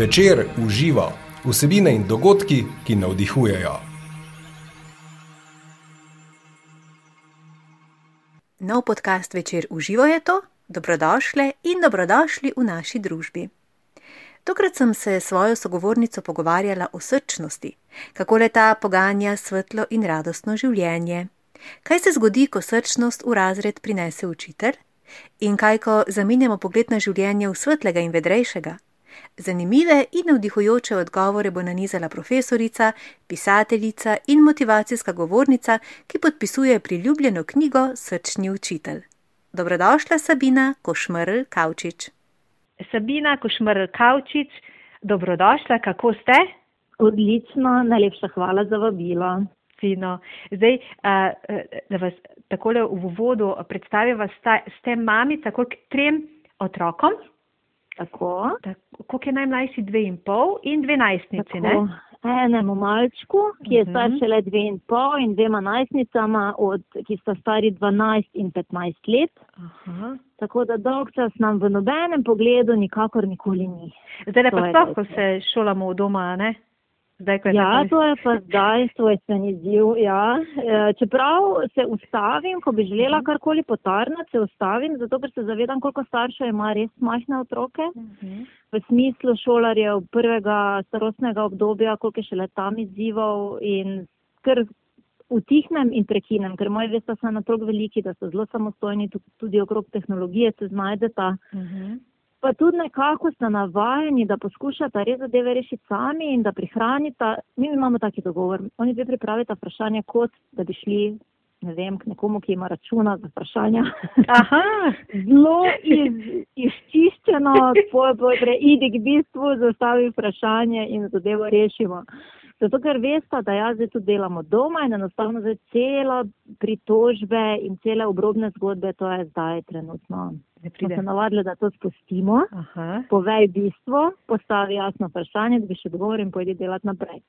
Večer uživa vsebine in dogodki, ki navdihujejo. Nov podcast Večer uživa je to, dobrodošle in dobrodošli v naši družbi. Tokrat sem se s svojo sogovornico pogovarjala o srčnosti, kako le ta poganja svetlo in radostno življenje. Kaj se zgodi, ko srčnost v razred prinese učitelj? In kaj, ko zamenjamo pogled na življenje v svetlega in vedrejšega? Zanimive in navdihujoče odgovore bo nanizala profesorica, pisateljica in motivacijska govornica, ki podpisuje priljubljeno knjigo Srčni učitelj. Dobrodošla, Sabina Košmrl Kavčič. Sabina Košmrl Kavčič, dobrodošla, kako ste? Odlično, najlepša hvala za vabilo. Fino. Zdaj, da vas takole v uvodu predstavim, ste mamica koliko trem otrokom? Tako. Koliko je najmlajši? Dve in pol in dve najstnici, ne? Enemu malčku, ki je star Mhm. šele dve in pol in dvema najstnicama, od, ki sta stari 12 in 15 let. Aha. Tako da dolg čas nam v nobenem pogledu nikakor nikoli ni. Zdaj pa sploh, ko se šolamo v doma, ne? Zdaj, Ja, to je pa zdaj svojstven izziv. Ja. E, Čeprav se ustavim, ko bi želela karkoli potarnati, se ustavim, zato ker se zavedam, koliko staršev ima res majhne otroke. Mhm. v smislu šolarjev prvega starostnega obdobja, koliko je šele tam izzivov in ker utihnem in prekinem, ker moji veste so na toliko veliki, da so zelo samostojni tu- tudi okrog tehnologije, se znajdeta. Mhm. Pa tudi nekako ste navajeni, da poskušate res zadeve rešiti sami in da prihranite. Mi imamo taki dogovor. Oni dve pripravita vprašanje, kot da bi šli, ne vem, k nekomu, ki ima računa za vprašanja. Aha. zelo iz, izčiščeno, poj, poj, preidi k bistvu, zastavi vprašanje in zadevo rešimo. Zato, ker veste, da jaz zdaj tudi delamo doma in enostavno zdaj cela pritožbe in cele obrobne zgodbe, to je zdaj trenutno. Smo pride. se navadili, da to spustimo, Aha. povej bistvo, postavi jasno vprašanje, dobiš odgovor in pojdi delati naprej.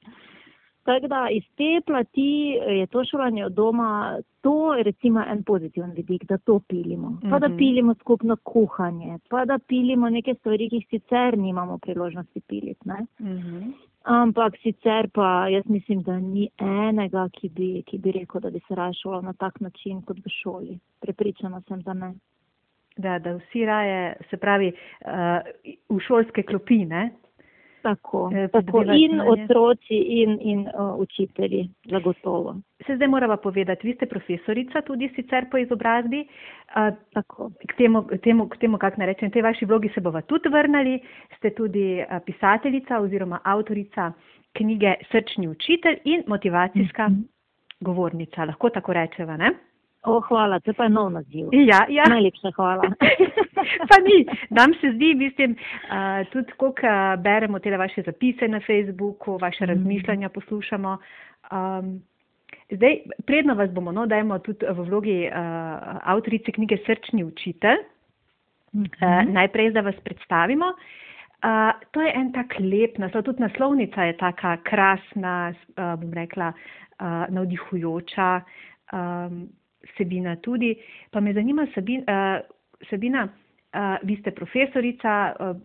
Tako da iz te plati je to šolanje od doma, to je recimo en pozitiven vidik, da to pilimo. Pa da Mhm. pilimo skupno kuhanje, pa da pilimo neke stvari, ki jih sicer nimamo priložnosti piliti. Ne? Mhm. Ampak sicer pa jaz mislim, da ni enega, ki bi, ki bi rekel, da bi se raje šolal na tak način kot v šoli. Prepričana sem, da ne. Da, da vsi raje, se pravi, uh, v šolske klopi, ne? Tako, Eh, tako in znanje. otroci in, in uh, učitelji, zagotovo. Se zdaj morava povedati, vi ste profesorica tudi sicer po izobrazbi. Uh, Tako. k temu, k temu, k temu kako naj rečem, tej vaši vlogi se bova tudi vrnili. Ste tudi uh, pisateljica oziroma avtorica knjige Srčni učitelj in motivacijska Mhm. govornica. Lahko tako rečeva, ne? O, hvala, to pa je nov naziv. Ja, ja. Najlepša hvala. pa ni, nam se zdi, mislim, uh, tudi koliko uh, beremo te vaše zapise na Facebooku, vaše Mhm. razmišljanja poslušamo. Um, zdaj, predno vas bomo, no, dajmo tudi v vlogi uh, avtorice knjige Srčni učitelj. Uh, Mhm. najprej, da vas predstavimo. Uh, to je en tak lep naslov, tudi naslovnica je taka krasna, uh, bom rekla, uh, navdihujoča, um, Sebina tudi. Pa me zanima, Sabin, uh, Sabina, uh, vi ste profesorica, uh,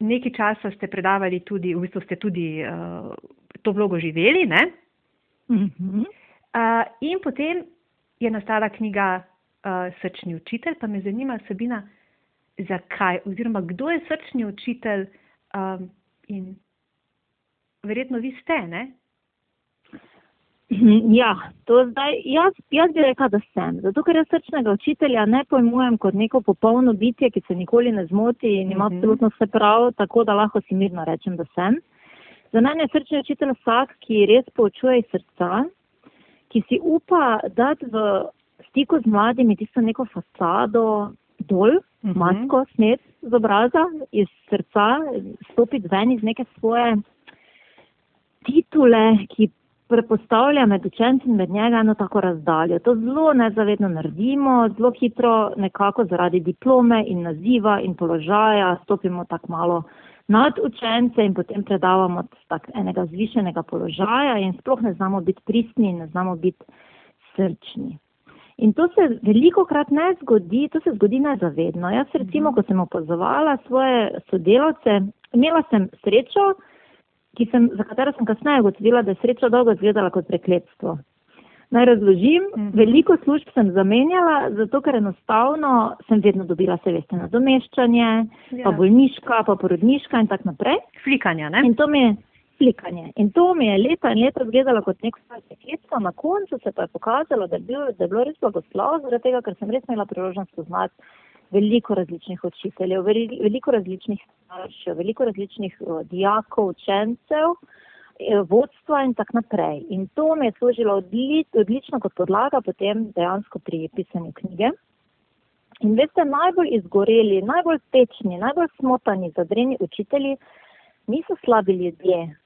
nekaj časa ste predavali tudi, v bistvu ste tudi uh, to vlogo živeli, ne? Mhm. Uh, in potem je nastala knjiga uh, Srčni učitelj, pa me zanima, Sabina, zakaj oziroma kdo je srčni učitelj um, in verjetno vi ste, ne? Ja, to zdaj, jaz, jaz bi rekla, da sem. Zato, ker jaz srčnega učitelja ne pojmujem kot neko popolno bitje, ki se nikoli ne zmoti in ima Mhm. absolutno vse prav, tako da lahko si mirno rečem, da sem. Za mene je srčni učitelj vsak, ki res poučuje iz srca, ki si upa dati v stiku z mladimi tisto neko fasado dol, Mhm. masko, snet z obraza, iz srca, stopiti ven iz neke svoje titule, ki prepostavlja med učenci in med njega eno tako razdaljo. To zelo nezavedno naredimo, zelo hitro nekako zaradi diplome in naziva in položaja stopimo tako malo nad učence in potem predavamo z tak enega zvišenega položaja in sploh ne znamo biti pristni in ne znamo biti srčni. In to se veliko krat ne zgodi, to se zgodi nezavedno. Jaz recimo, ko sem opazovala svoje sodelavce imela sem srečo, sem, za katero sem kasneje ugotovila, da je sreča dolgo izgledala kot prekletstvo. Naj razložim, -hmm. veliko služb sem zamenjala, zato ker enostavno sem vedno dobila se veste nadomeščanje, ja. pa bolniška, pa porodniška in tako naprej. Flikanje, ne? In to mi je flikanje. In to mi je leta in leta izgledalo kot nek stvar prekletstva, na koncu se pa je pokazalo, da je, bil, da je bilo res blagoslov, zaradi tega, ker sem res imela priložnost poznati veliko različnih učiteljev, veliko različnih staršev, veliko različnih dijakov, učencev, eh, vodstva in tako naprej. In to mi je služilo odli, odlično kot podlaga potem dejansko pri pisanju knjige. In veste, najbolj izgoreli, najbolj tečni, najbolj smotani, zadreni učitelji niso slabi ljudje.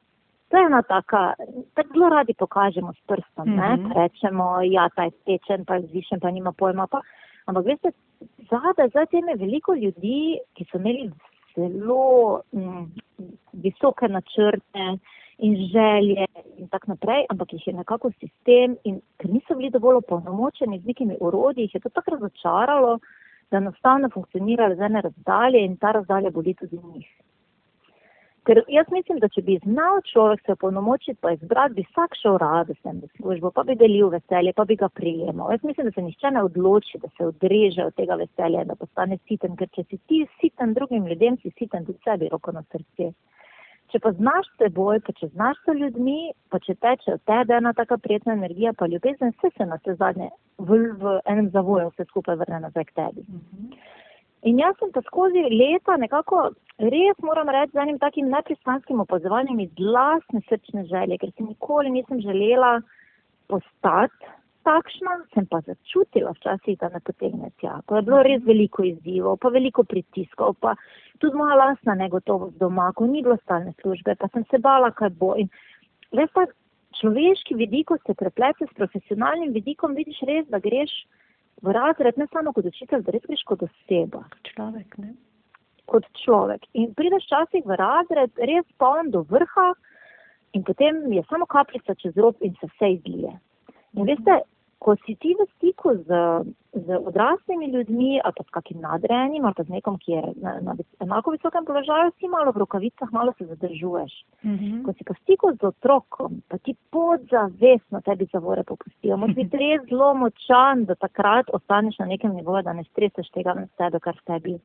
To je ena taka, tako zelo radi pokažemo s prstom, mm -hmm. rečemo, ja, ta je tečen, pa je zvišen, pa nima pojma. Pa. Ampak veste, zadaj za tem je veliko ljudi, ki so imeli zelo mm, visoke načrte in želje in tako naprej, ampak jih je nekako sistem in ker niso bili dovolj opolnomočeni z nekimi urodji, jih je to tako razočaralo, da enostavno funkcionirajo z ene razdalje in ta razdalja boli tudi njih. Ker jaz mislim, da če bi znal človek se opolnomočiti, pa izbrati, bi vsak šel rad v službo, pa bi delil veselje, pa bi ga prijemal. Jaz mislim, da se nišče ne odloči, da se odreže od tega veselja, da postane siten, ker če si ti siten drugim ljudem, si siten tudi sebi, roko na srce. Če pa znaš seboj, pa če znaš s ljudmi, pa če teče od tebe ena taka prijetna energija, pa ljubezen, vse se na vse zadnje v, v enem zavoju vse skupaj vrne nazaj k tebi. Mm -hmm. In jaz sem pa skozi leta nekako res moram reči z enim takim nepristanskim opazovanjem iz glasne srčne želje, ker si nikoli nisem želela postati takšna, sem pa začutila včasih, da me potegne tja. Ko je bilo res veliko izzivov, pa veliko pritiskov, pa tudi moja lasna negotovost doma, ko ni bilo stalne službe, pa sem se bala, kaj bo. In res pa človeški vidik, ko se preplete s profesionalnim vidikom, vidiš res, da greš v razred, ne samo kot učitelj, da res greš kot oseba. Človek, ne? Kot človek. In prideš včasih v razred, res poln do vrha, in potem je samo kapljica čez rob in se vse izlije. In veste, ko si ti v stiku z, z odraslimi ljudmi ali pa s kakim nadrejenim ali pa z nekom, ki je na, na enako visokem položaju, si malo v rokavicah, malo se zadržuješ. Mm -hmm. Ko si pa v stiku z otrokom, pa ti podzavestno tebi zavore popustijo. Moraš biti res zelo močan, da takrat ostaneš na nekem nivoju, da ne streseš tega na sebe, kar v tebi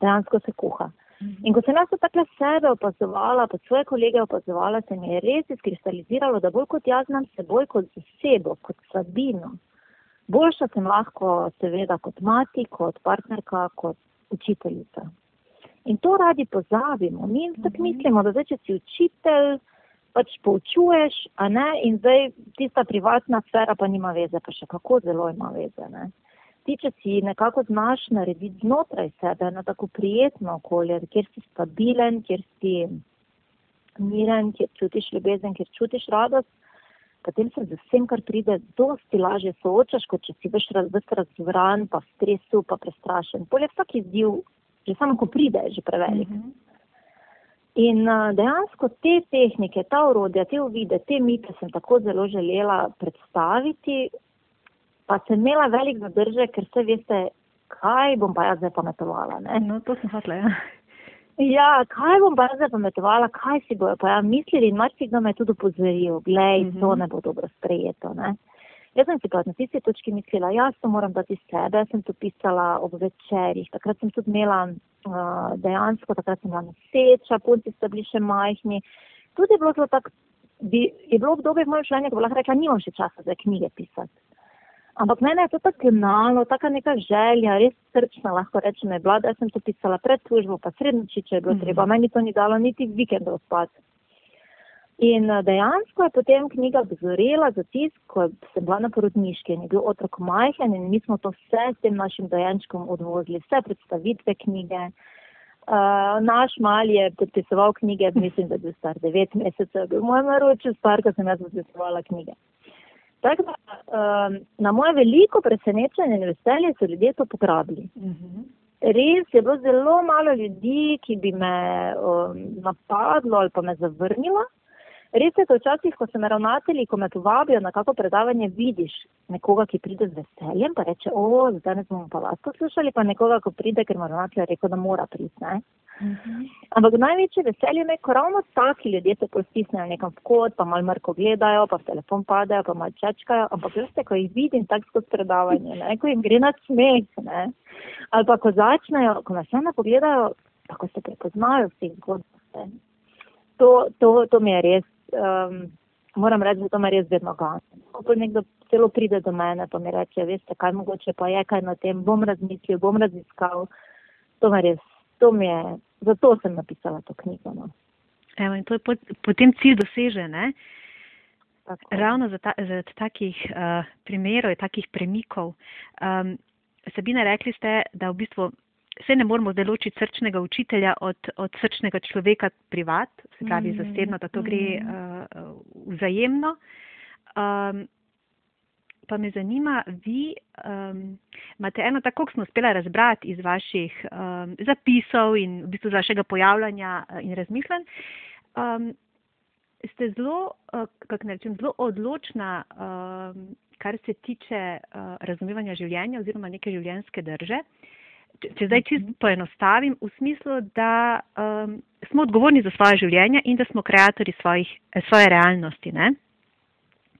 dejansko se kuha. Mhm. In ko sem jaz tako sebe opazovala, pa svoje kolege opazovala, se mi je res izkristaliziralo, da bolj kot jaz znam seboj kot osebo, kot slabino. Boljša sem lahko, seveda, kot mati, kot partnerka, kot učiteljica. In to radi pozabimo. Mi tako mhm. mislimo, da zdaj, če si učitelj, pač poučuješ, a ne, in zdaj tista privatna sfera pa nima veze, pa še kako zelo ima veze. Ne ti, če si nekako znaš narediti znotraj sebe eno tako prijetno okolje, kjer si stabilen, kjer si miren, kjer čutiš ljubezen, kjer čutiš radost, potem se z vsem, kar pride, dosti lažje soočaš, kot če si veš razvran, pa v stresu, pa prestrašen. Polje vsak izziv, že samo ko pride, je že prevelik. Mm -hmm. In dejansko te tehnike, ta urodja, te uvide, te mite sem tako zelo želela predstaviti, pa sem imela velik zadržek, ker se veste, kaj bom pa jaz zdaj pametovala. Ne? No, to sem hotla, ja. Ja, kaj bom pa jaz zdaj pametovala, kaj si bojo pa ja mislili in marsikdo me je tudi upozoril, glej, mm -hmm. to ne bo dobro sprejeto. Ne? Jaz sem si pa na tisti točki mislila, jaz to moram dati sebe, jaz sem to pisala ob večerjih, takrat sem tudi imela uh, dejansko, takrat sem bila noseča, punci so bili še majhni. Tudi je bilo zelo tako, je bilo obdobje v mojem življenju, ko bi lahko rekla, nimam še časa za knjige pisati. Ampak mene je to tako gnalo, taka neka želja, res srčna, lahko rečem, je bila, da sem to pisala pred službo, pa srednjiči, če je bilo mm -hmm. treba. Meni to ni dalo niti vikendov spati. In eh, dejansko je potem knjiga dozorela za tisk, ko sem bila na porodniški in je bil otrok majhen in mi smo to vse s tem našim dojenčkom odvozili, vse predstavitve knjige. Uh, naš mal je podpisoval knjige, mislim, da je bil star devet mesecev, bil moj naročil, star, ko sem jaz podpisovala knjige. Tako da um, na moje veliko presenečenje in veselje so ljudje to pograbili. Uh mhm. -huh. Res je bilo zelo malo ljudi, ki bi me um, napadlo ali pa me zavrnilo. Res je to včasih, ko se me ravnatelji, ko me povabijo na kako predavanje, vidiš nekoga, ki pride z veseljem, pa reče, o, zdaj ne bomo pa vas poslušali, pa nekoga, ko pride, ker mu ravnatelj rekel, da mora priti. Mhm. Ampak največje veselje me, ko ravno taki ljudje se postisnejo nekam v kot, pa malo mrko gledajo, pa v telefon padajo, pa malo čečkajo. Ampak veste, ko jih vidim tako skozi predavanje, ne, ko jim gre na smeh, ne, ali pa ko začnejo, ko nas ena pogledajo, pa ko se prepoznajo v teh zgodbah. To, to, to mi je res, um, moram reči, da to me res vedno gane. Ko pa nekdo celo pride do mene, pa mi reče, veste, kaj mogoče pa je kaj na tem, bom razmislil, bom raziskal. To me res, to mi je, zato sem napisala to knjigo. No. Evo, in to je potem cilj doseže, ne? Ravno za, ta, za takih uh, primerov, takih premikov. Um, Sabina, rekli ste, da v bistvu vse ne moramo deločiti srčnega učitelja od, od srčnega človeka privat, se pravi mm -hmm. zasebno, da to gre uh, vzajemno. Um, pa me zanima, vi um, imate eno tako, kot smo uspela razbrati iz vaših um, zapisov in v bistvu iz vašega pojavljanja uh, in razmišljanj. Um, ste zelo, uh, kako ne rečem, zelo odločna, um, kar se tiče uh, razumevanja življenja oziroma neke življenjske drže. Če zdaj čisto mhm. poenostavim, v smislu, da um, smo odgovorni za svoje življenje in da smo ustvarjalci svoje realnosti.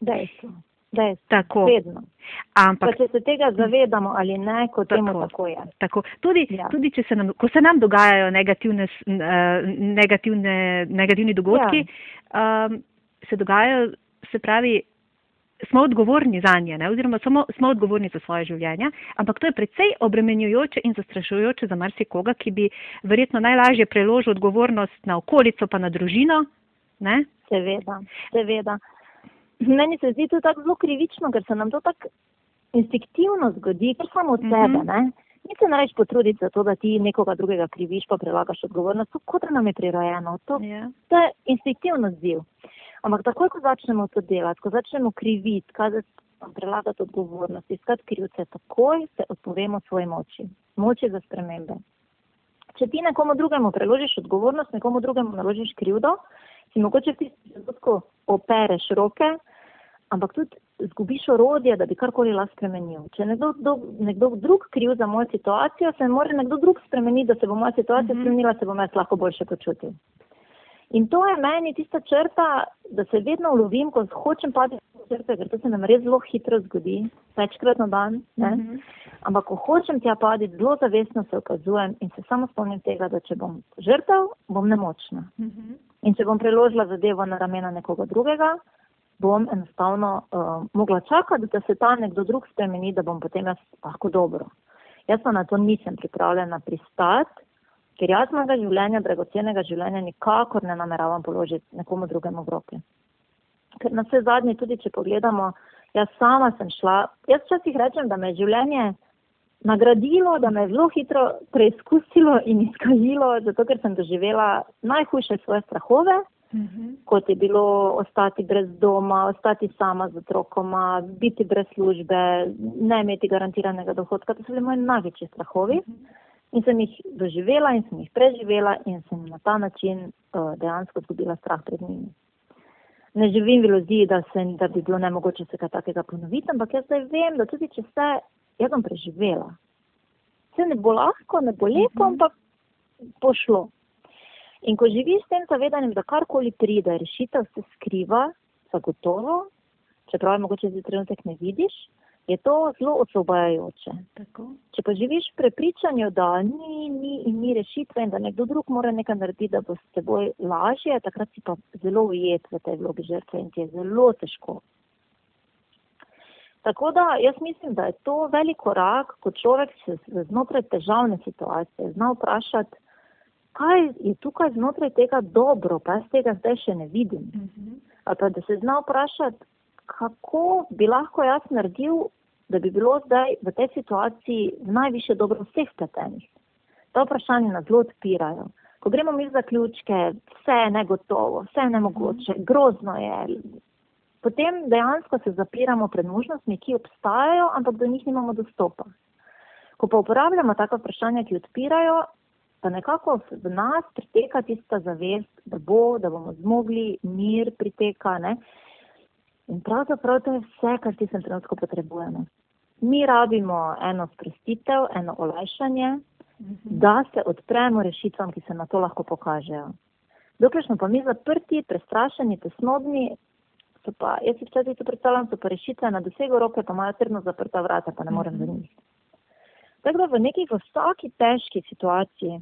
Dejstvo je tako. Vedno. Ampak, če se tega zavedamo ali ne, kot temu tako je. Tako. Tudi, ja. tudi se nam, ko se nam dogajajo negativne, negativne, negativni dogodki, ja. um, se dogajajo, se pravi, smo odgovorni za nje, ne? oziroma smo, smo odgovorni za svoje življenje, ampak to je predvsej obremenjujoče in zastrašujoče za marsikoga, ki bi verjetno najlažje preložil odgovornost na okolico pa na družino. Ne? Seveda, seveda meni se zdi to tako zelo krivično, ker se nam to tako instinktivno zgodi, ker samo od mm -hmm. sebe. Ne? Ni se največ potruditi za to, da ti nekoga drugega kriviš, pa prelagaš odgovornost, kot da nam je prirojeno. To, yeah. Ja. to je instinktivno zdiv. Ampak takoj, ko začnemo to delati, ko začnemo kriviti, kazati, prelagati odgovornost, iskati krivce, takoj se odpovemo svoji moči, moči za spremembe. Če ti nekomu drugemu preložiš odgovornost, nekomu drugemu naložiš krivdo, si mogoče tistem trenutku opereš roke, ampak tudi zgubiš orodje, da bi karkoli lahko spremenil. Če nekdo, do, nekdo drug kriv za mojo situacijo, se mora nekdo drug spremeniti, da se bo moja situacija mm -hmm. spremenila, se bom jaz lahko boljše počutil. In to je meni tista črta, da se vedno ulovim, ko hočem pati v črte, ker to se nam res zelo hitro zgodi, večkrat na dan. Mm -hmm. Ampak ko hočem tja paditi, zelo zavestno se okazujem in se samo spomnim tega, da če bom žrtev, bom nemočna. Mm -hmm. In če bom preložila zadevo na ramena nekoga drugega, bom enostavno uh, mogla čakati, da se ta nekdo drug spremeni, da bom potem jaz lahko dobro. Jaz pa na to nisem pripravljena pristati, ker jaz mojega življenja, dragocenega življenja, nikakor ne nameravam položiti nekomu drugemu v roke. Ker na vse zadnje, tudi če pogledamo, jaz sama sem šla, jaz včasih rečem, da me je življenje nagradilo, da me je zelo hitro preizkusilo in izkazilo, zato ker sem doživela najhujše svoje strahove. -huh. kot je bilo ostati brez doma, ostati sama z otrokoma, biti brez službe, ne imeti garantiranega dohodka. To so bili moji največji strahovi. Uh mhm. In sem jih doživela in sem jih preživela in sem na ta način uh, dejansko izgubila strah pred njimi. Ne živim v iluziji, da, se, da bi bilo nemogoče se kaj takega ponoviti, ampak jaz zdaj vem, da tudi če se, jaz bom preživela. Vse ne bo lahko, ne bo lepo, mhm. ampak bo šlo. In ko živiš s tem zavedanjem, da karkoli pride, rešitev se skriva, zagotovo, čeprav je mogoče zdaj trenutek ne vidiš, je to zelo osvobajajoče. Če pa živiš v prepričanju, da ni, ni in ni rešitve in da nekdo drug mora nekaj narediti, da bo s teboj lažje, takrat si pa zelo ujet v tej vlogi žrtve in ti je zelo težko. Tako da jaz mislim, da je to velik korak, ko človek se znotraj težavne situacije zna vprašati, kaj je tukaj znotraj tega dobro, pa jaz tega zdaj še ne vidim. Uh mhm. -huh. Ali pa da se zna vprašati, kako bi lahko jaz naredil da bi bilo zdaj v tej situaciji najviše dobro vseh pletenih. Ta vprašanja nas zelo odpirajo. Ko gremo mi zaključke, vse je negotovo, vse je nemogoče, grozno je. Potem dejansko se zapiramo pred možnostmi, ki obstajajo, ampak do njih nimamo dostopa. Ko pa uporabljamo taka vprašanja, ki odpirajo, pa nekako v nas priteka tista zavest, da bo, da bomo zmogli, mir priteka. Ne? In pravzaprav to je vse, kar ti sem trenutko potrebujemo. Mi rabimo eno sprostitev, eno olajšanje da se odpremo rešitvam, ki se na to lahko pokažejo. Dokler smo pa mi zaprti, prestrašeni, tesnobni, so pa, jaz si včasih to predstavljam, so pa rešitve na dosegu roke, pa imajo trdno zaprta vrata, pa ne morem do njih. Tako da v neki vsaki težki situaciji,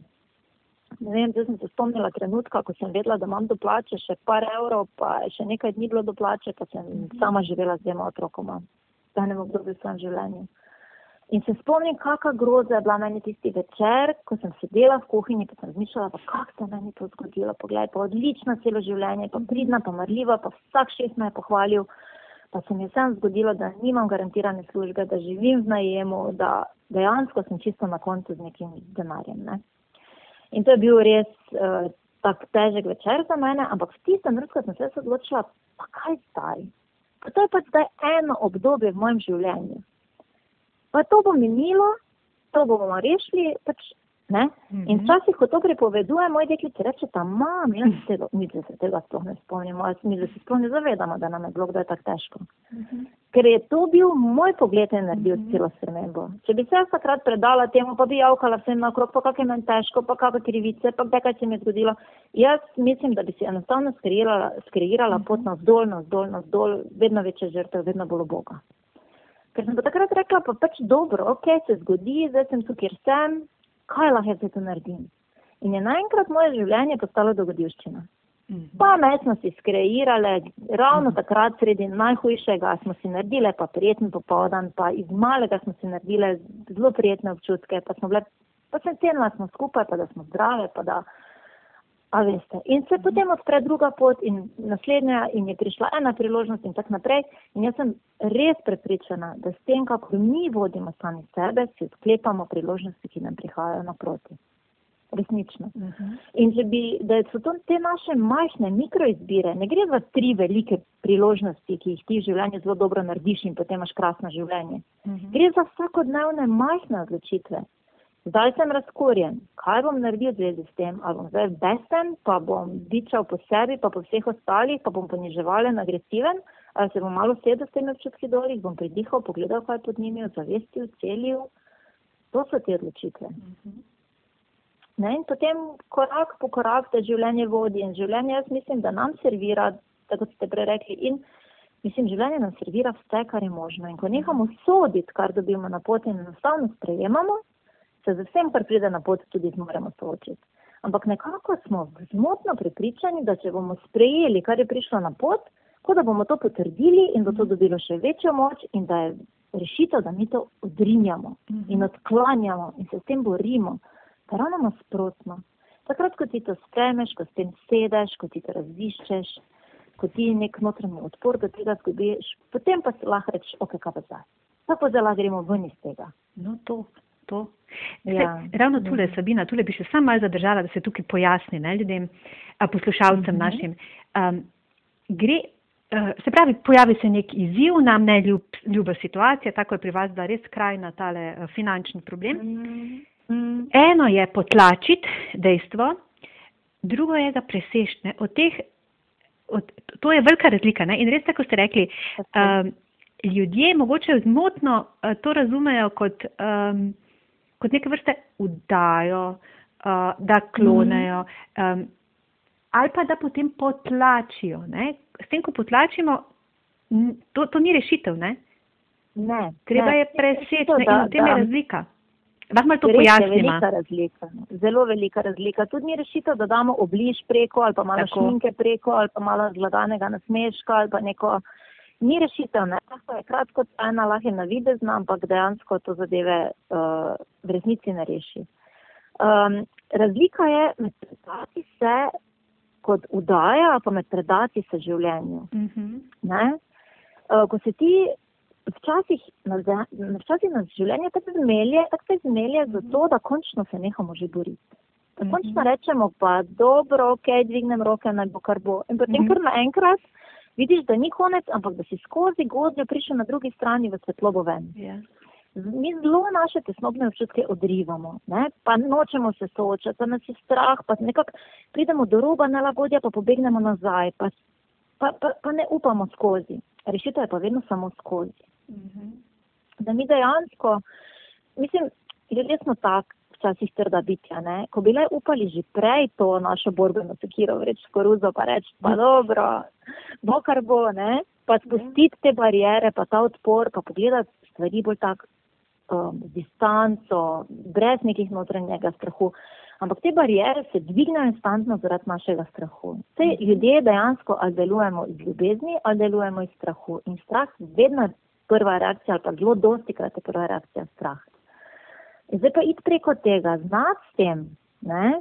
ne vem, zdaj sem se spomnila trenutka, ko sem vedela, da imam do plače še par evrov, pa še nekaj dni bilo do plače, pa sem sama živela z dvema otrokoma. Enem obdobju v svojem življenju. In se spomnim, kakšna groza je bila meni tisti večer, ko sem sedela v kuhinji, pa sem razmišljala, pa kako se meni to zgodilo. Poglej, pa odlično celo življenje, pa pridna, pa marljiva, pa vsak šest me je pohvalil. Pa se mi je vsem zgodilo, da nimam garantirane službe, da živim v najemu, da dejansko sem čisto na koncu z nekim denarjem. Ne? In to je bil res uh, tak težek večer za mene, ampak v tistem trenutku sem se odločila, pa kaj zdaj? Pa to je pač zdaj eno obdobje v mojem življenju pa to bo minilo, to bomo rešili. Pač, mm -hmm. In včasih, ko to pripoveduje, moj deklice reče, ta mam, jaz se tega, mi se tega sploh ne spomnimo, jaz mi se sploh ne zavedamo, da nam je bilo kdaj tako težko. Mm -hmm. Ker je to bil moj pogled in naredil mm -hmm. celo spremembo. Če bi se jaz takrat predala temu, pa bi javkala vsem naokrog, pa kakšne meni težko, pa kakšne krivice, pa kdaj kaj se mi je zgodilo, jaz mislim, da bi si enostavno skreirala, skreirala mm -hmm. pot na vzdolj, na vzdolj, na vzdolj, vedno večje žrtve, vedno bolj Boga. Ker sem pa takrat rekla, pa pač dobro, ok, se zgodi, zdaj sem tu, kjer sem, kaj lahko jaz to naredim. In je naenkrat moje življenje postalo dogodivščina. Mhm. Pa me smo si skreirali, ravno mhm. takrat, sredi najhujšega, smo si naredili pa prijeten popoldan, pa iz malega smo si naredili zelo prijetne občutke, pa smo bile, pa sem cenila, smo skupaj, pa da smo zdrave, pa da. A veste. In se potem odpre druga pot in naslednja in je prišla ena priložnost in tako naprej. In jaz sem res prepričana, da s tem, kako mi vodimo sami sebe, si odklepamo priložnosti, ki nam prihajajo naproti. Resnično. Uh -huh. In če bi, da so to te naše majhne mikroizbire, ne gre za tri velike priložnosti, ki jih ti v življenju zelo dobro narediš in potem imaš krasno življenje. Uh -huh. Gre za vsakodnevne majhne odločitve. Zdaj sem razkorjen, kaj bom naredil v zvezi s tem, ali bom zdaj besen, pa bom dičal po sebi, pa po vseh ostalih, pa bom poniževalen, agresiven, ali se bom malo sedel s temi občutki dol, jih bom pridihal, pogledal, kaj pod njimi, ozavestil, celil. To so te odločitve. Ne, in potem korak po korak te življenje vodi in življenje, jaz mislim, da nam servira, tako ste prej rekli, in mislim, življenje nam servira vse, kar je možno. In ko nehamo soditi, kar dobimo na poti in enostavno sprejemamo, se z vsem, kar pride na pot, tudi zmoremo soočiti. Ampak nekako smo zmotno prepričani, da če bomo sprejeli, kar je prišlo na pot, kot da bomo to potrdili in bo to dobilo še večjo moč in da je rešitev, da mi to odrinjamo in odklanjamo in se s tem borimo. Pa ravno nasprotno. Takrat, ko ti to spremeš, ko s tem sedeš, ko ti to raziščeš, ko ti nek notranji odpor do tega zgubiš, potem pa si lahko rečeš, ok, kaj pa zdaj. Pa pa zdaj gremo ven iz tega. No, to, to. Ja. Se, ravno tule, ja. Sabina, tule bi še sam malo zadržala, da se tukaj pojasni ne, ljudem, poslušalcem uh mhm. -huh. našim. Um, gre, uh, se pravi, pojavi se nek izziv, nam ne ljub, ljuba situacija, tako je pri vas, da res kraj na tale uh, finančni problem. Uh -huh. Eno je potlačiti dejstvo, drugo je ga presešne. Od teh, od, to je velika razlika. Ne? In res, tako ste rekli, um, ljudje mogoče zmotno uh, to razumejo kot. Um, kot neke vrste udajo, uh, da klonejo, um, ali pa da potem potlačijo. Ne? S tem, ko potlačimo, to, to ni rešitev. Ne? Ne, Treba ne, je preseči in v tem je razlika. Lahko to pojasnimo. Velika razlika, zelo velika razlika. Tudi ni rešitev, da damo obliž preko ali pa malo Tako. šminke preko ali pa malo zlaganega nasmeška ali pa neko ni rešitev, ne, to je kratko trajna, lahko je navidezna, ampak dejansko to zadeve uh, v resnici ne reši. Um, razlika je med predati se kot udaja, pa med predati se življenju. Uh mhm. -huh. uh, ko se ti včasih, včasih nas življenje tako zmelje, tako se zmelje uh -huh. zato, da končno se nehamo že boriti. Da končno uh mhm. -huh. rečemo pa dobro, ok, dvignem roke, naj bo kar bo. In potem uh mhm. -huh. kar naenkrat vidiš, da ni konec, ampak da si skozi godnjo prišel na drugi strani v svetlobo ven. Yeah. Ja. Mi zelo naše tesnobne občutke odrivamo, ne? pa nočemo se soočati, pa nas je strah, pa nekako pridemo do roba nelagodja, pa pobegnemo nazaj, pa, pa, pa, pa ne upamo skozi. Rešitev je pa vedno samo skozi. Mm -hmm. Da mi dejansko, mislim, ljudje smo tak, včasih trda bitja, ne? ko bi le upali že prej to našo borbeno sekiro vreč v koruzo, pa reči, pa dobro, bo kar bo, ne? pa spustiti te barijere, pa ta odpor, pa pogledati stvari bolj tak um, z distanco, brez nekih notranjega strahu. Ampak te barijere se dvignejo instantno zaradi našega strahu. Te ljudje dejansko ali delujemo iz ljubezni ali delujemo iz strahu. In strah vedno prva reakcija ali pa zelo dosti krat je prva reakcija strah. Zdaj pa iti preko tega, znati s tem, ne,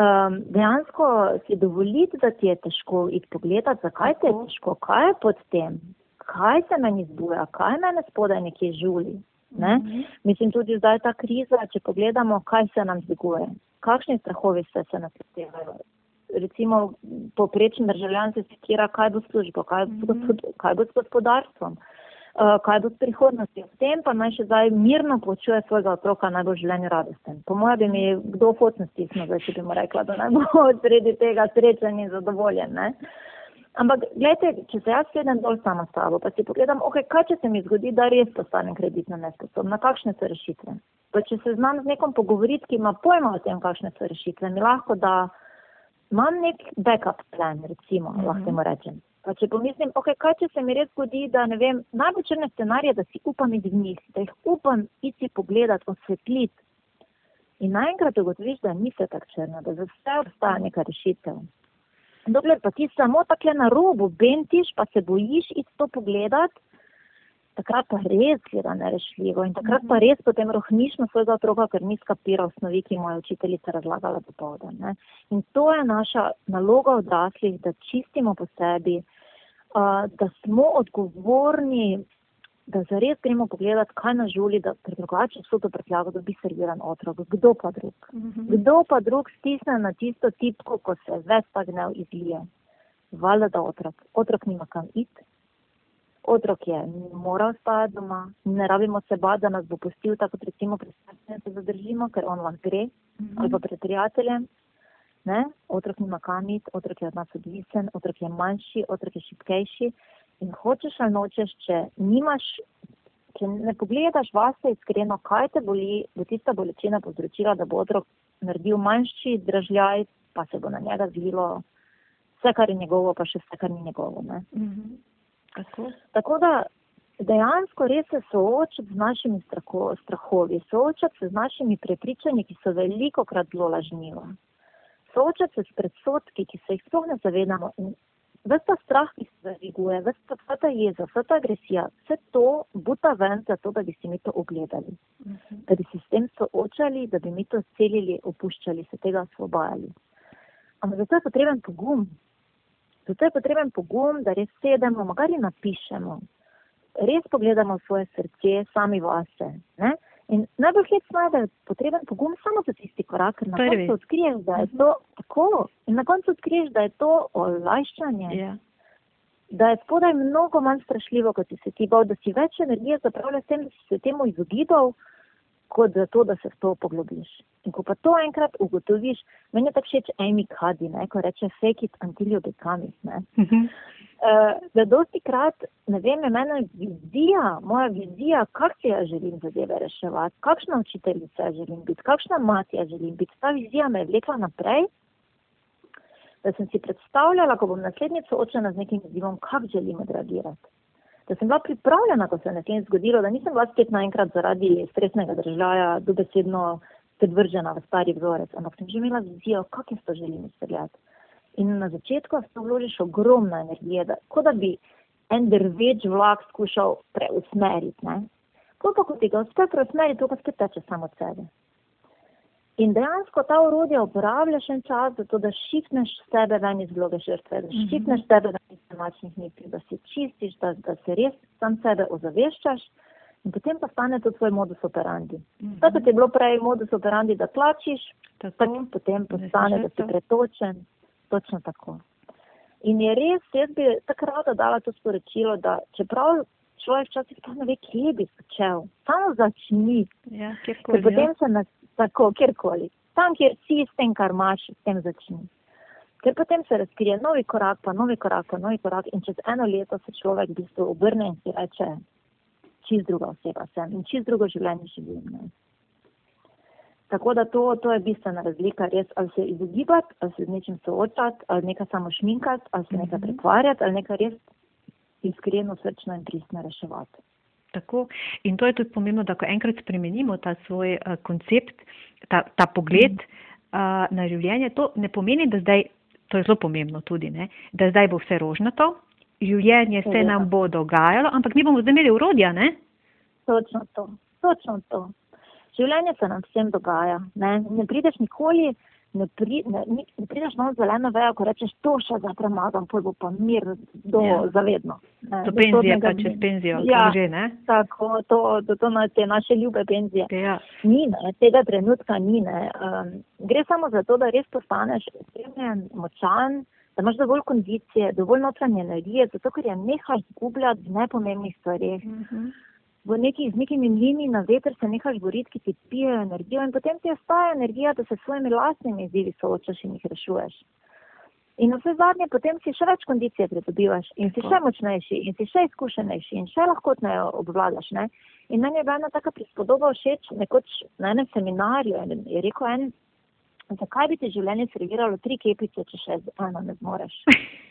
um, dejansko si dovoliti, da ti je težko iti pogledati, zakaj ti je težko, kaj je pod tem, kaj se meni zbuja, kaj mene spodaj nekje žuli. Ne? Mm -hmm. Mislim tudi zdaj ta kriza, če pogledamo, kaj se nam zbiguje, kakšni strahovi se, se nas iztevajo. Recimo, poprečni državljan se sekira, kaj bo službo, kaj, mm -hmm. kaj bo s gospodarstvom. Eh, kaj bo s prihodnostjo. S tem pa naj še zdaj mirno počuje svojega otroka najbolj življenju radosten. Po mojem bi mi kdo fotno stisnil, zdaj če bi mu rekla, da naj bo sredi tega srečen in zadovoljen. Ne? Ampak, gledajte, če se jaz sedem dol sama s sabo, pa si pogledam, ok, kaj če se mi zgodi, da res postanem kreditno nesposobna, kakšne so rešitve. Pa če se znam z nekom pogovoriti, ki ima pojma o tem, kakšne so rešitve, mi lahko da imam nek backup plan, recimo, mm -hmm. lahko mu rečem. Pa če pomislim, okay, kaj če se mi res zgodi, da ne vem, najbolj črne scenarije, da si upam iti v njih, da jih upam iti pogledati, osvetliti. In naenkrat ugotoviš, da ni vse tako črno, da za vse obstaja neka rešitev. Dokler pa ti samo tako na robu bentiš, pa se bojiš iti to pogledati, takrat pa res gleda nerešljivo in takrat pa res potem rohniš na svojega otroka, ker ni skapiral osnovi, ki mu je učiteljica razlagala dopoledne. In to je naša naloga odraslih, da čistimo po sebi, da smo odgovorni, da zares gremo pogledati, kaj nas žuli, da drugače vso to prtljago dobi serviran otrok. Kdo pa drug? Mhm. Kdo pa drug stisne na tisto tipko, ko se ves ta gnev izlije? Valjda da otrok. Otrok nima kam iti. Otrok je moral spati doma, ne rabimo se bati, da nas bo pustil, tako kot recimo pri se zadržimo, ker on lahko gre, mm -hmm. ali pa pred prijateljem, Ne? Otrok nima kamit, otrok je od nas odvisen, otrok je manjši, otrok je šipkejši. In hočeš ali nočeš, če nimaš, če ne pogledaš vase iskreno, kaj te boli, bo tista bolečina povzročila, da bo otrok naredil manjši držljaj, pa se bo na njega zlilo vse, kar je njegovo, pa še vse, kar ni njegovo. Mm -hmm. Tako da dejansko res se soočati z našimi strahovi, soočati se z našimi prepričanji, ki so veliko krat zelo lažniva soočati se s predsotki, ki se jih sploh ne zavedamo in vse ta strah, ki se zaviguje, vse ta jeza, vse ta agresija, vse to buta ven za to, da bi si mi to ogledali, uh mhm. -huh. da bi se s tem soočali, da bi mi to celili, opuščali, se tega osvobajali. Ampak zato je potreben pogum. Zato je potreben pogum, da res sedemo, magari napišemo, res pogledamo svoje srce, sami vase. Ne? In najbolj hecno je, da je potreben pogum samo za tisti korak, ker na koncu odkriješ, da je to tako. In na koncu odkriješ, da je to olajšanje. Yeah. Ja. Da je spodaj mnogo manj strašljivo, kot si se ti bal, da si več energije zapravljal s tem, da si se temu izogibal, kot za to, da se v to poglobiš. In ko pa to enkrat ugotoviš, meni je tako všeč Amy Cuddy, ne, ko reče fake it until you become it. Uh, da dosti krat, ne vem, je mena vizija, moja vizija, kak se jaz želim zadeve reševati, kakšna učiteljica želim biti, kakšna mati jaz želim biti. Ta vizija me je vlekla naprej, da sem si predstavljala, ko bom naslednjič soočena z nekim izzivom, kak želim odreagirati. Da sem bila pripravljena, ko se je naslednjič zgodilo, da nisem bila spet naenkrat zaradi stresnega držaja dobesedno predvržena v stari vzorec, ampak sem že imela vizijo, kak jaz to želim izpeljati. In na začetku se vložiš ogromno energije, da, kot da bi en drveč vlak skušal preusmeriti. Ko pa ti ga uspe preusmeriti, to pa spet teče samo od sebe. In dejansko ta urodja uporabljaš en čas, zato da šipneš sebe ven iz vloge žrtve, da mhm. šipneš sebe ven iz domačnih niti, da se čistiš, da, da se res sam sebe ozaveščaš in potem pa stane to tvoj modus operandi. Mhm. Tako je bilo prej modus operandi, da tlačiš, tako, potem postane, da si pretočen točno tako. In je res, jaz bi takrat dala to sporočilo, da čeprav človek včasih pa ne ve, kje bi začel, samo začni. Ja, kjerkoli. Potem se nas tako, kjerkoli. Tam, kjer si s tem, kar imaš, s tem začni. Ker potem se razkrije novi korak, pa novi korak, pa novi korak in čez eno leto se človek v bistvu obrne in si reče, čist druga oseba sem in čist drugo življenje živim. Ne. Tako da to, to je bistvena razlika, res ali se izogibati, ali se z nečim soočati, ali nekaj samo šminkati, ali se nekaj pretvarjati, ali nekaj res iskreno, srčno in pristno reševati. Tako. In to je tudi pomembno, da ko enkrat spremenimo ta svoj uh, koncept, ta, ta pogled uh, na življenje, to ne pomeni, da zdaj, to je zelo pomembno tudi, ne, da zdaj bo vse rožnato, življenje se nam bo dogajalo, ampak mi bomo zdaj imeli urodja, ne? Točno to, točno to. Življenje se nam vsem dogaja. Ne, ne prideš nikoli, ne, pri, ne, ne prideš na zeleno vejo, ko rečeš, to še za premagam, pol bo pa mir do ja. zavedno. Ne, to penzije, pa čez penzijo, ja, že, ne? Tako, to, to, to na te naše ljube penzije. Ja. Ni, ne, tega trenutka ni, ne. Um, gre samo za to, da res postaneš osebnjen, močan, da imaš dovolj kondicije, dovolj notranje energije, zato ker je nehaj izgubljati v nepomembnih stvarih. Uh mhm. -huh v neki, z nekimi mlini na veter se nehaš boriti, ki ti pijejo energijo in potem ti ostaja energija, da se s svojimi lastnimi izzivi soočaš in jih rešuješ. In vse zadnje, potem si še več kondicije pridobivaš in si še močnejši in si še izkušenejši in še lahko ne obvladaš. Ne? In meni je bila ena taka prispodoba všeč, nekoč na enem seminarju je rekel en, zakaj bi ti življenje serviralo tri kepice, če še eno ne zmoreš.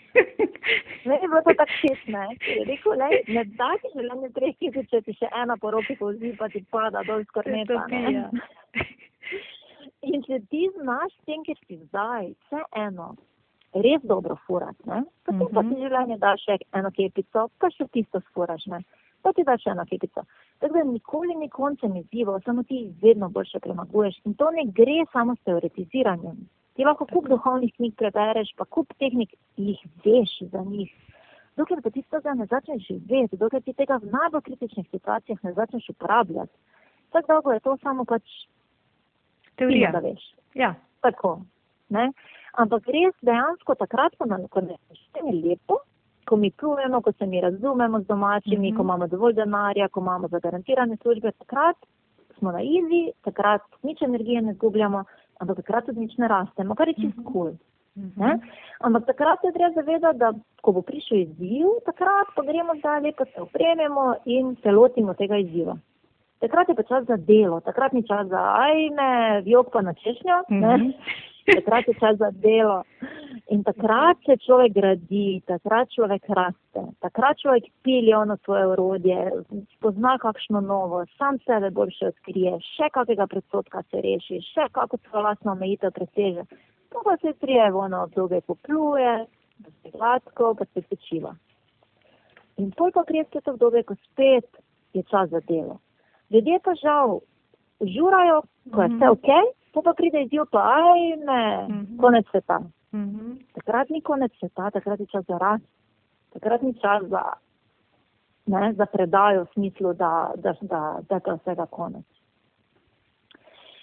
Meni je bilo to tako šestne. Rekel, le, ne da ti življenje treh tisoč, če ti še ena po roki povzi, pa ti pada dol skoraj neta. In če ti znaš tem, ker si zdaj, vse eno, res dobro furat, ne? Potem mm -hmm. pa ti mhm. življenje daš še eno kepico, pa še tisto sfuraš, ne? Pa ti daš eno kepico. Tako da nikoli ni koncem izziva, samo ti vedno boljše premaguješ. In to ne gre samo s teoretiziranjem. Ti lahko kup duhovnih knjig prebereš, pa kup tehnik jih veš za njih. Dokler pa ti tega ne začneš živeti, dokler ti tega v najbolj kritičnih situacijah ne začneš uporabljati, tako dolgo je to samo pač teorija. Da veš. Ja. Tako. Ne? Ampak res dejansko takrat, ko nam je lepo, ko mi plujemo, ko se mi razumemo z domačimi, mm -hmm. ko imamo dovolj denarja, ko imamo zagarantirane službe, takrat smo na izi, takrat nič energije ne zgubljamo, ampak takrat tudi nič ne rastemo, kar je čist mhm. kul. Cool. Ne? Ampak takrat se treba zavedati, da ko bo prišel izziv, takrat pa gremo zdaj lepo se oprememo in se lotimo tega izziva. Takrat je pa čas za delo, takrat ni čas za ajme, vjok pa na češnjo. Mm -hmm takrat je čas za delo. In takrat se človek gradi, takrat človek raste, takrat človek pili ono svoje urodje, spozna kakšno novo, sam sebe boljše odkrije, še kakega predsotka se reši, še kako svojo lastno omejitev preseže. To pa se trije v ono obdobje popluje, da se gladko, pa se pečiva. In pol pa gre spet obdobje, ko spet je čas za delo. Ljudje pa žal žurajo, ko je vse ok, pa pa pride izjiv, pa aj ne, mm -hmm. konec sveta. Mm -hmm. Takrat ni konec sveta, takrat je čas za rast, takrat ni čas za, ne, za predajo v smislu, da, da, da, da je vsega konec.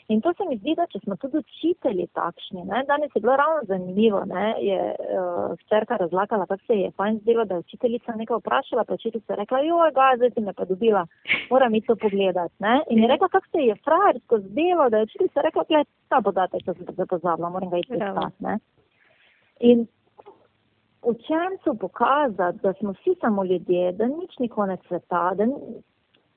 In to se mi zdi, da če smo tudi učitelji takšni, ne, danes je bilo ravno zanimivo, ne, je uh, včerka razlagala, kako se je fajn zdelo, da je učiteljica nekaj vprašala, pa učiteljica je rekla, joj, ga, zdaj si me pa dobila, moram iti to pogledati. Ne. In je rekla, kako se je frajersko zdelo, da je učiteljica rekla, gled, ta podatek, da sem se pozabila, moram ga iti iskati. In učencu pokazati, da smo vsi samo ljudje, da nič ni konec sveta, da ni,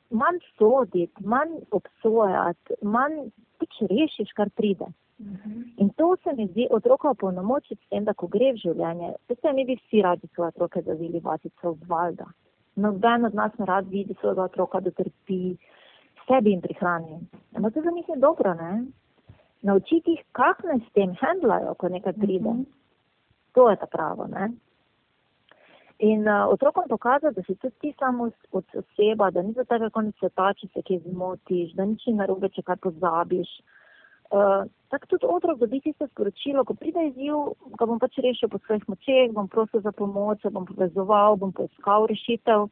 manj soditi, manj obsojati, manj pač rešiš, kar pride. Uh mhm. -huh. In to se mi zdi otroka opolnomočiti s tem, da ko gre v življenje, veste, mi bi vsi radi svoje otroke zavili vatico v valda. Noben od nas ne rad vidi svojega otroka, da trpi, sebi in prihrani. Ampak to za njih je dobro, ne? Naučiti jih, kako naj s tem handlajo, ko nekaj pride. Uh mhm. -huh. To je ta pravo, ne? In uh, otrokom pokazati, da si tudi ti samo od oseba, da ni za tebe konec sveta, če se kaj zmotiš, da nič ni narobe, če kaj pozabiš. Uh, tako tudi otrok dobi tisto sporočilo, ko pride izziv, ga bom pač rešil po svojih močeh, bom prosil za pomoč, bom povezoval, bom poiskal rešitev,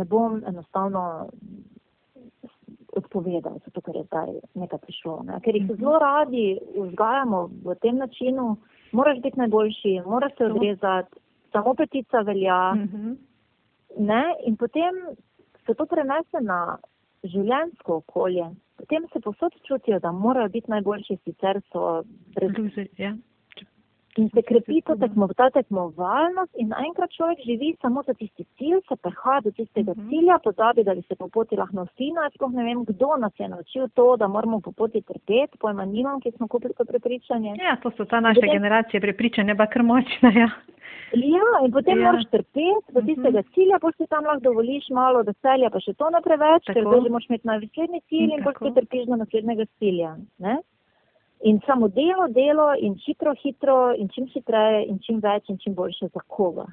ne bom enostavno odpovedal, zato ker je zdaj nekaj prišlo. Ne? Ker jih zelo radi vzgajamo v tem načinu, moraš biti najboljši, moraš se odrezati samo petica velja. Uh mhm. -huh. In potem se to prenese na življensko okolje. Potem se posod čutijo, da morajo biti najboljši, sicer so brez. Ja. In se krepi to tekmo, ta tekmovalnost in naenkrat človek živi samo za tisti cilj, se prehaja do tistega uh Mhm. -huh. cilja, pozabi, da bi se po poti lahko nosila. Jaz sploh ne vem, kdo nas je naučil to, da moramo po poti trpeti, pojma nimam, ki smo kupili to prepričanje. Ja, to so ta naše Potem- generacije prepričanja, pa kar močna, ja. Ja, in potem Ja. moraš trpeti do Mhm. tistega cilja, pa si tam lahko dovoliš malo veselja, pa še to ne preveč, ker Tako. zdaj že moraš imeti naslednji cilj in Tako. potem trpiš do naslednjega cilja. Ne? In samo delo, delo in hitro, hitro in čim hitreje in čim več in čim boljše za koga.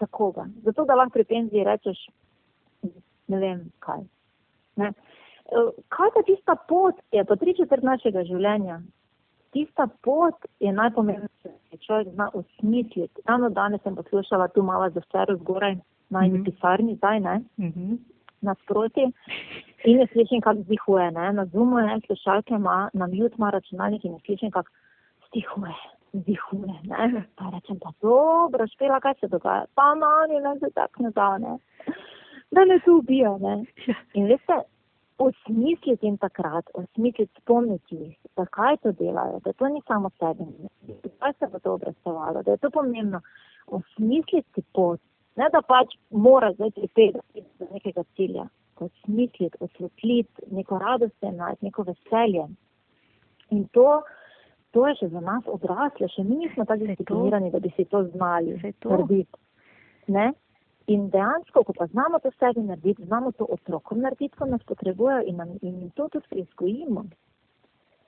Za koga. Zato, da lahko pri penziji rečeš, ne vem kaj. Ne? Eh, Kaj pa tista pot je pa tri četrt našega življenja? Tista pot je najpomembnejša, da človek zna osmisliti. Ravno danes sem poslušala tu malo za vse zgoraj, na eni Mhm. pisarni, zdaj ne, Mhm. nasproti. In jaz slišim, kako zdihuje, ne, na zumu je, slušalke ima, na mute ima računalnik in jaz slišim, kako zdihuje, zdihuje, ne. Pa rečem, pa dobro, špela, kaj se dogaja, pa mani, ne se tak ne da, ne. Da ne se ubija, ne. In veste, osmisliti jim takrat, osmisliti, spomniti jih, zakaj to delajo, da to ni samo sebi, zakaj se bo to obrestovalo, da je to pomembno. Osmisliti pot, ne da pač mora zdaj pripeti do nekega cilja, osmisliti, osvetliti, neko radost jim najti, neko veselje. In to, to je še za nas odrasle, še mi nismo tako disciplinirani, da bi si to znali narediti. Ne? In dejansko, ko pa znamo to sebi narediti, znamo to otrokom narediti, ko nas potrebujejo in, nam, in jim to tudi preizkojimo.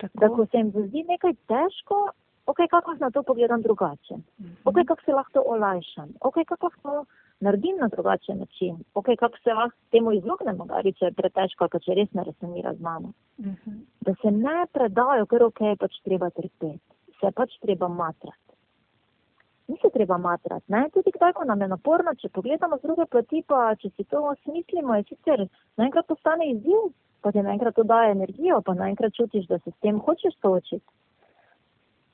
Da Tako. ko se jim zdi nekaj težko, ok, kako na to pogledam drugače. Mhm. Ok, kako se lahko olajšam. Ok, kako lahko naredim na drugačen način. Ok, kako se lahko temu izognemo, ali če je pretežko, pa če res ne resonira z mano. Mhm. Da se ne predajo, ker ok, pač treba trpeti. Se pač treba matrati. Ni se treba matrati, ne? Tudi kdaj, ko nam je naporno, če pogledamo z druge plati, pa če si to osmislimo, je sicer naenkrat postane izziv, pa ti naenkrat to daje energijo, pa naenkrat čutiš, da se s tem hočeš soočiti.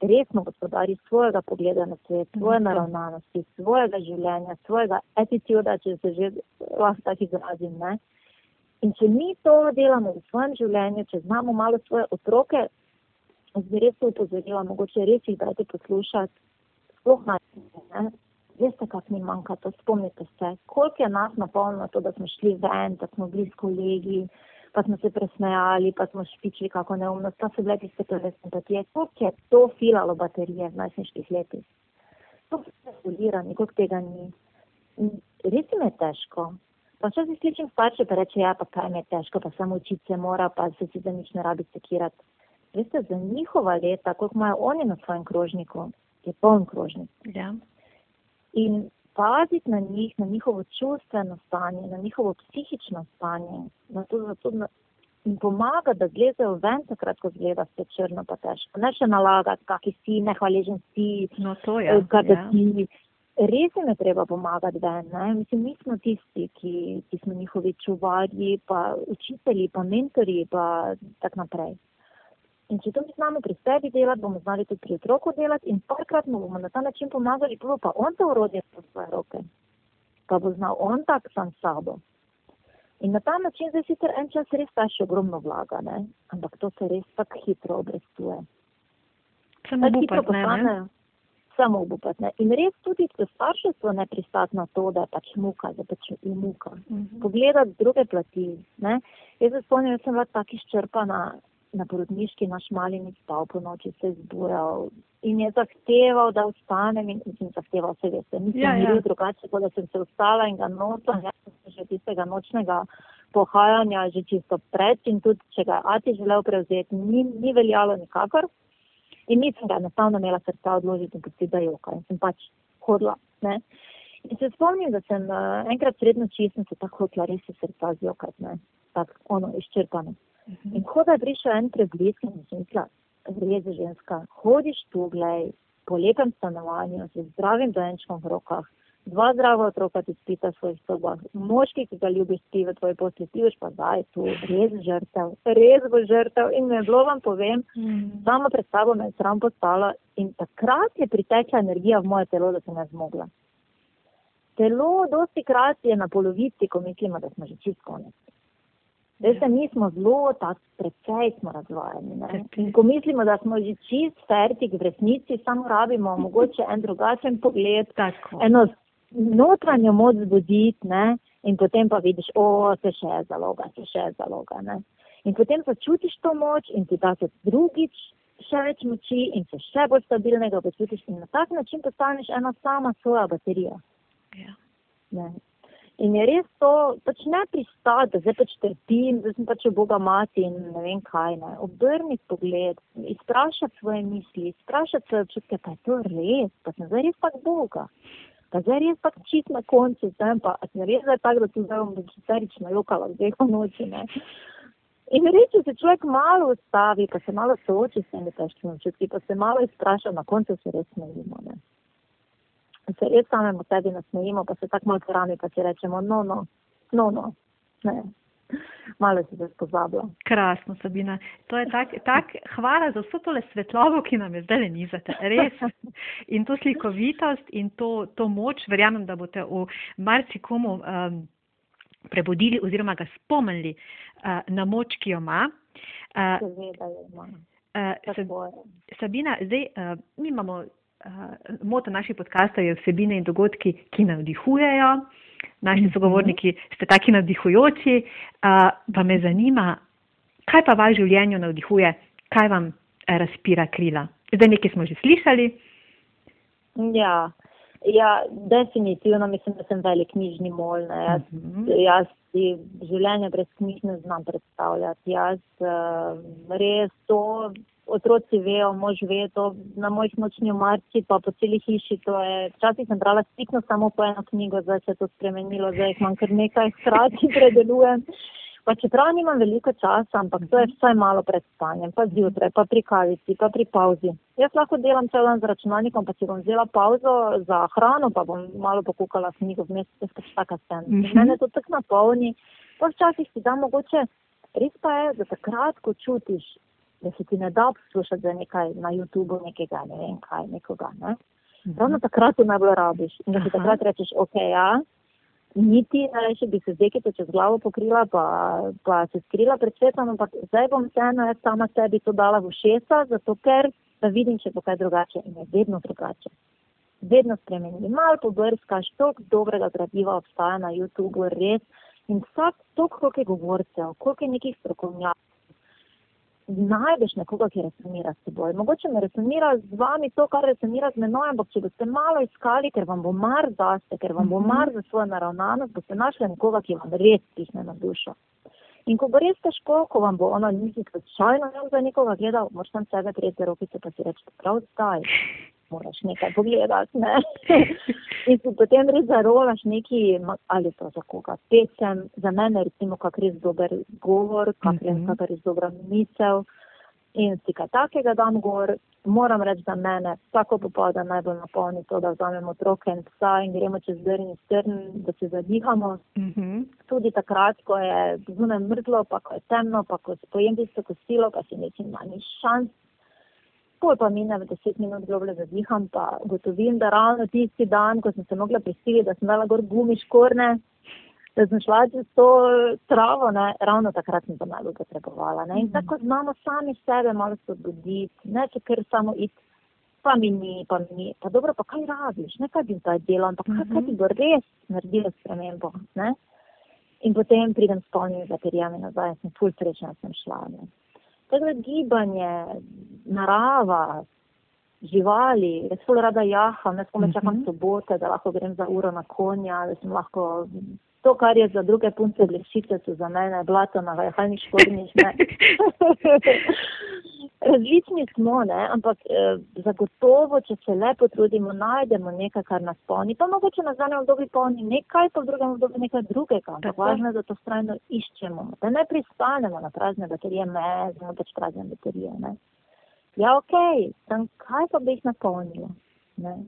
Resno gospodari svojega pogleda na svet, svoje naravnanosti, svojega življenja, svojega attituda, če se že lahko tako izrazim, ne? In če mi to delamo v svojem življenju, če znamo malo svoje otroke, bi res to upozorila, mogoče res jih dajte poslušati, sploh na ne. Veste, kak mi manjka to, spomnite se, koliko je nas napolnilo to, da smo šli ven, da smo bili s kolegi, pa smo se presmejali, pa smo špičili kako neumnost, pa so bile tiste prve simpatije, koliko je to filalo baterije v najsniških letih. To so regulirani, koliko tega ni. Res jim je težko. Pa včasih slišim starše, pa reče, ja, pa kaj mi je težko, pa samo učiti se mora, pa se si za nič ne rabi sekirati. Veste, za njihova leta, koliko imajo oni na svojem krožniku, je poln krožnik. Ja. In paziti na njih, na njihovo čustveno stanje, na njihovo psihično stanje, na to, da to jim pomaga, da zlezejo ven, takrat, ko zgleda vse črno pa težko. Ne še nalagati, kaki si, nehvaležen si, No, to je. ja, kaj Ja. ti. Res jim je treba pomagati ven. Ne? Mislim, mi smo tisti, ki, ki smo njihovi čuvarji, pa učitelji, pa mentori, pa tako naprej. In če to mi znamo pri sebi delati, bomo znali tudi pri otroku delati in parkrat mu bomo na ta način pomagali, bo pa on to urodje v svoje roke. Pa bo znal on tak sam sabo. In na ta način zdaj sicer en čas res ta še ogromno vlaga, ne? ampak to se res tako hitro obrestuje. Samo hitro postanejo samo obupat. Ne? In res tudi, starševstvo ne pristati na to, da je pač muka, da pač je muka. Mhm. Pogledati druge plati. Ne? Jaz se spomnim, da sem bila tako izčrpana na porodniški, naš mali ni spal po noči, se je zbujal in je zahteval, da vstanem in sem zahteval, se veste, nisem Ja, ja, ja. drugače, kot da sem se vstala in ga nosila, jaz sem se že tistega nočnega pohajanja že čisto pred in tudi, če ga je Ati želel prevzeti, ni, ni veljalo nikakor. In nisem ga enostavno imela srca odložiti in pustiti, da joka. In sem pač hodila. Ne? In se spomnim, da sem uh, enkrat sred noči sem se tako hotla res iz srca zjokati, ne? tako ono izčrpano. In ko da je prišel en preblisk in sem mislila, res je ženska, hodiš tu, glej, po lepem stanovanju, z zdravim dojenčkom v rokah, dva zdrava otroka ti spita v svojih sobah, moški, ki ga ljubiš, spi v tvoji posli, ti boš pa zdaj tu, res žrtev, res bo žrtev in me bilo vam povem, Mhm. sama pred sabo me je sram postala in takrat je pritekla energija v moje telo, da sem ne zmogla. Telo dosti krat je na polovici, ko mislimo, da smo že čist konec. Veste, mi smo zelo tako precej smo razvajeni. Ne? In ko mislimo, da smo že čist fertik v resnici, samo rabimo mogoče en drugačen pogled, Tako. eno notranjo moč zbuditi, ne? in potem pa vidiš, o, se še je zaloga, se še je zaloga. Ne? In potem začutiš to moč in ti da se drugič še več moči in se še bolj stabilnega počutiš in na tak način postaneš ena sama svoja baterija. Ja. Ne. In je res to, pač ne pristati, da zdaj pač trpim, da sem pač Boga mati in ne vem kaj. Ne. Obrniti pogled, izprašati svoje misli, izprašati svoje občutke, pa je to res, pa sem zdaj res tak Boga. Pa zdaj res tak čist na koncu, sem pa, sem res zdaj tak, da tu zdaj bom hysterično jokala v dveh noči, ne. In res, če se človek malo ustavi, pa se malo sooči s temi težkimi občutki, pa se malo izpraša, na koncu se res smejimo, ne. Se res samemu sebi nasmejimo, pa se tako malo krami, pa si rečemo, no, no, no, no, ne. Malo si se spozabila. Krasno, Sabina. To je tak, tak, hvala za vso tole svetlobo, ki nam je zdaj le nizate. Res. In to slikovitost in to, to moč, verjamem, da boste v marsikomu um, prebudili oziroma ga spomnili uh, na moč, ki jo ima. Uh, Seveda je ima. uh. Sabina, zdaj uh, mi imamo, moto naših podkastov je vsebine in dogodki, ki navdihujejo. Naši sogovorniki ste taki navdihujoči, uh, pa me zanima, kaj pa vas v življenju navdihuje, kaj vam eh, razpira krila. Zdaj nekaj smo že slišali. Ja, ja, definitivno mislim, da sem velik knjižni mol. Ne. Jaz, Mhm. jaz si življenje brez knjig ne znam predstavljati. Jaz uh, res to, otroci vejo, mož ve to, na mojih nočnih marci pa po celi hiši. je- Včasih sem brala stikno samo po eno knjigo, zdaj se je to spremenilo, zdaj jih imam kar nekaj hkrati predelujem. Pa čeprav nimam veliko časa, ampak to je vsaj malo pred spanjem, pa zjutraj, pa pri kavici, pa pri pauzi. Jaz lahko delam cel dan z računalnikom, pa si bom vzela pauzo za hrano, pa bom malo pokukala knjigo vmes, to je pač taka scena. Mhm. Mhm. Mene to tako napolni. Pa včasih si da mogoče, res pa je, da takrat, ko čutiš, da se ti ne da poslušati za nekaj na YouTubu, nekega, ne vem kaj, nekoga, ne? Ravno takrat to najbolj rabiš. In da si Aha. takrat rečeš, ok, ja, niti najrajše bi se z dekico čez glavo pokrila, pa, pa se skrila pred svetom, ampak zdaj bom vseeno jaz sama sebi to dala v ušesa, zato ker da vidim, če bo kaj drugače in je vedno drugače. Vedno spremeni. Mal pobrskaš, toliko dobrega gradiva obstaja na YouTubu, res. In vsak, toliko koliko je govorcev, koliko je nekih strokovnjakov, najdeš nekoga, ki resonira s teboj. Mogoče ne resonira z vami to, kar resonira z menoj, ampak če boste malo iskali, ker vam bo mar zaste, ker vam bo Mhm. mar za svojo naravnanost, boste našli nekoga, ki vam res pihne na dušo. In ko bo res težko, ko vam bo ono nisi slučajno ne za nekoga gledal, moraš tam sebe za rokice pa si reči, prav zdaj moraš nekaj pogledati. Ne? In si potem res zarolaš neki, ali to za koga, pesem, za mene recimo kak res dober govor, kak res, Mhm. kak res dobra misel. In si kaj takega dam gor. Moram reči, da mene vsako popoldan najbolj napolni to, da vzamemo otroke in psa in gremo čez drn in strn, da se zadihamo. Mhm. Tudi takrat, ko je zunaj mrzlo, pa ko je temno, pa ko pojem tisto kosilo, pa si da ni šans. Pol pa mine v deset minut globlje zadiham, pa gotovim, da ravno tisti dan, ko sem se mogla prisiliti, da sem dala gor gumi škorne, da sem šla čez to travo, ne, ravno takrat sem to najbolj potrebovala. Ne. In tako znamo sami sebe malo se odbuditi, ne če kar samo iti, pa mi ni, pa mi ni. Pa dobro, pa kaj rabiš, ne kaj bi zdaj delal, ampak kaj, kaj ti bo res naredilo spremembo. Ne. In potem pridem s polnimi baterijami nazaj sem ful srečna, sem šla. Ne. Tako da gibanje, narava, živali, jaz ful rada jaham, jaz komaj čakam Mhm. sobote, da lahko grem za uro na konja, da sem lahko to, kar je za druge punce blešice, so za mene blato na jahalnih škornjih. Ne. Različni smo, ne? ampak eh, zagotovo, če se le potrudimo, najdemo nekaj, kar nas polni. Pa mogoče nas v enem obdobju polni nekaj, pa v drugem obdobju nekaj drugega. Ampak važno je, da to strajno iščemo, da ne pristanemo na prazne baterije, me, znamo pač prazne baterije. Ne? Ja, ok, tam kaj pa bi jih napolnilo? Ne?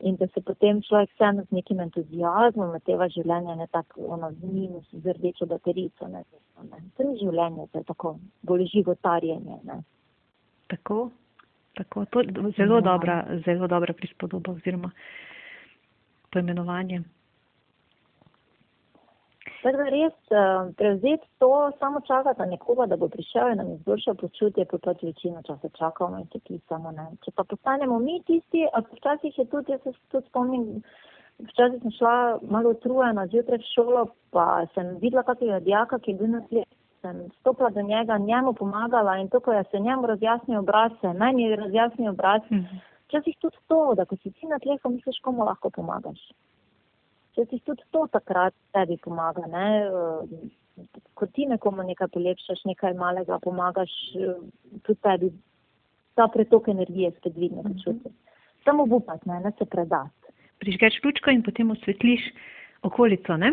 In da se potem človek vseeno z nekim entuzijazmom loteva življenja, ne tako ono z minus, z rdečo baterico. Ne, ne. To ni življenje, to je tako bolj životarjenje. Ne. Tako, tako. To je zelo Ja. dobra, zelo dobra prispodoba oziroma poimenovanje. Tako da res uh, prevzeti to, samo čakati na nekoga, da bo prišel in nam izboljšal počutje, pa pač večino časa čakamo in se klicamo. Ne. Če pa postanemo mi tisti, a včasih je tudi, jaz se tudi spomnim, včasih sem šla malo utrujena zjutraj v šolo, pa sem videla kakega dijaka, ki je bil na tleh. Sem stopila do njega, njemu pomagala in to, ko je se njemu razjasnil obraz, se meni je razjasnil obraz. Mhm. Včasih tudi to, da ko si ti na tleh, misliš, komu lahko pomagaš ti tudi to takrat tebi pomaga, ne? Eh, ko ti nekomu nekaj polepšaš, nekaj malega pomagaš, eh, tudi tebi ta pretok energije spet dvigne mhm. počutje. Samo upati, ne, ne se predati. Prižgeš lučko in potem osvetliš okolico, ne?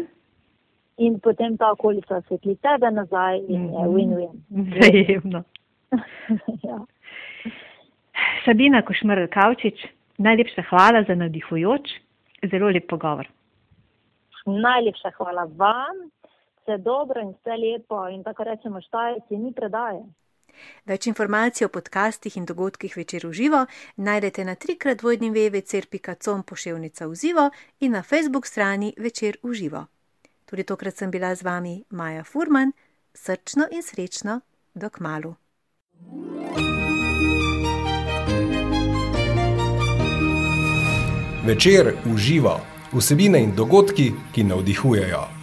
In potem ta okolica osvetli tebe nazaj in je mhm. win-win. Vzajemno. ja. Sabina Košmr-Kavčič, najlepša hvala za navdihujoč, zelo lep pogovor. Najlepša hvala vam, vse dobro in vse lepo in tako rečemo, štajci ni predaje. Več informacij o podcastih in dogodkih večer v živo najdete na trikrat vodnim vvc.com poševnica v živo in na facebook strani večer v živo. Tudi tokrat sem bila z vami Maja Furman, srčno in srečno, dok malu. Večer v živo vsebine in dogodki, ki navdihujejo.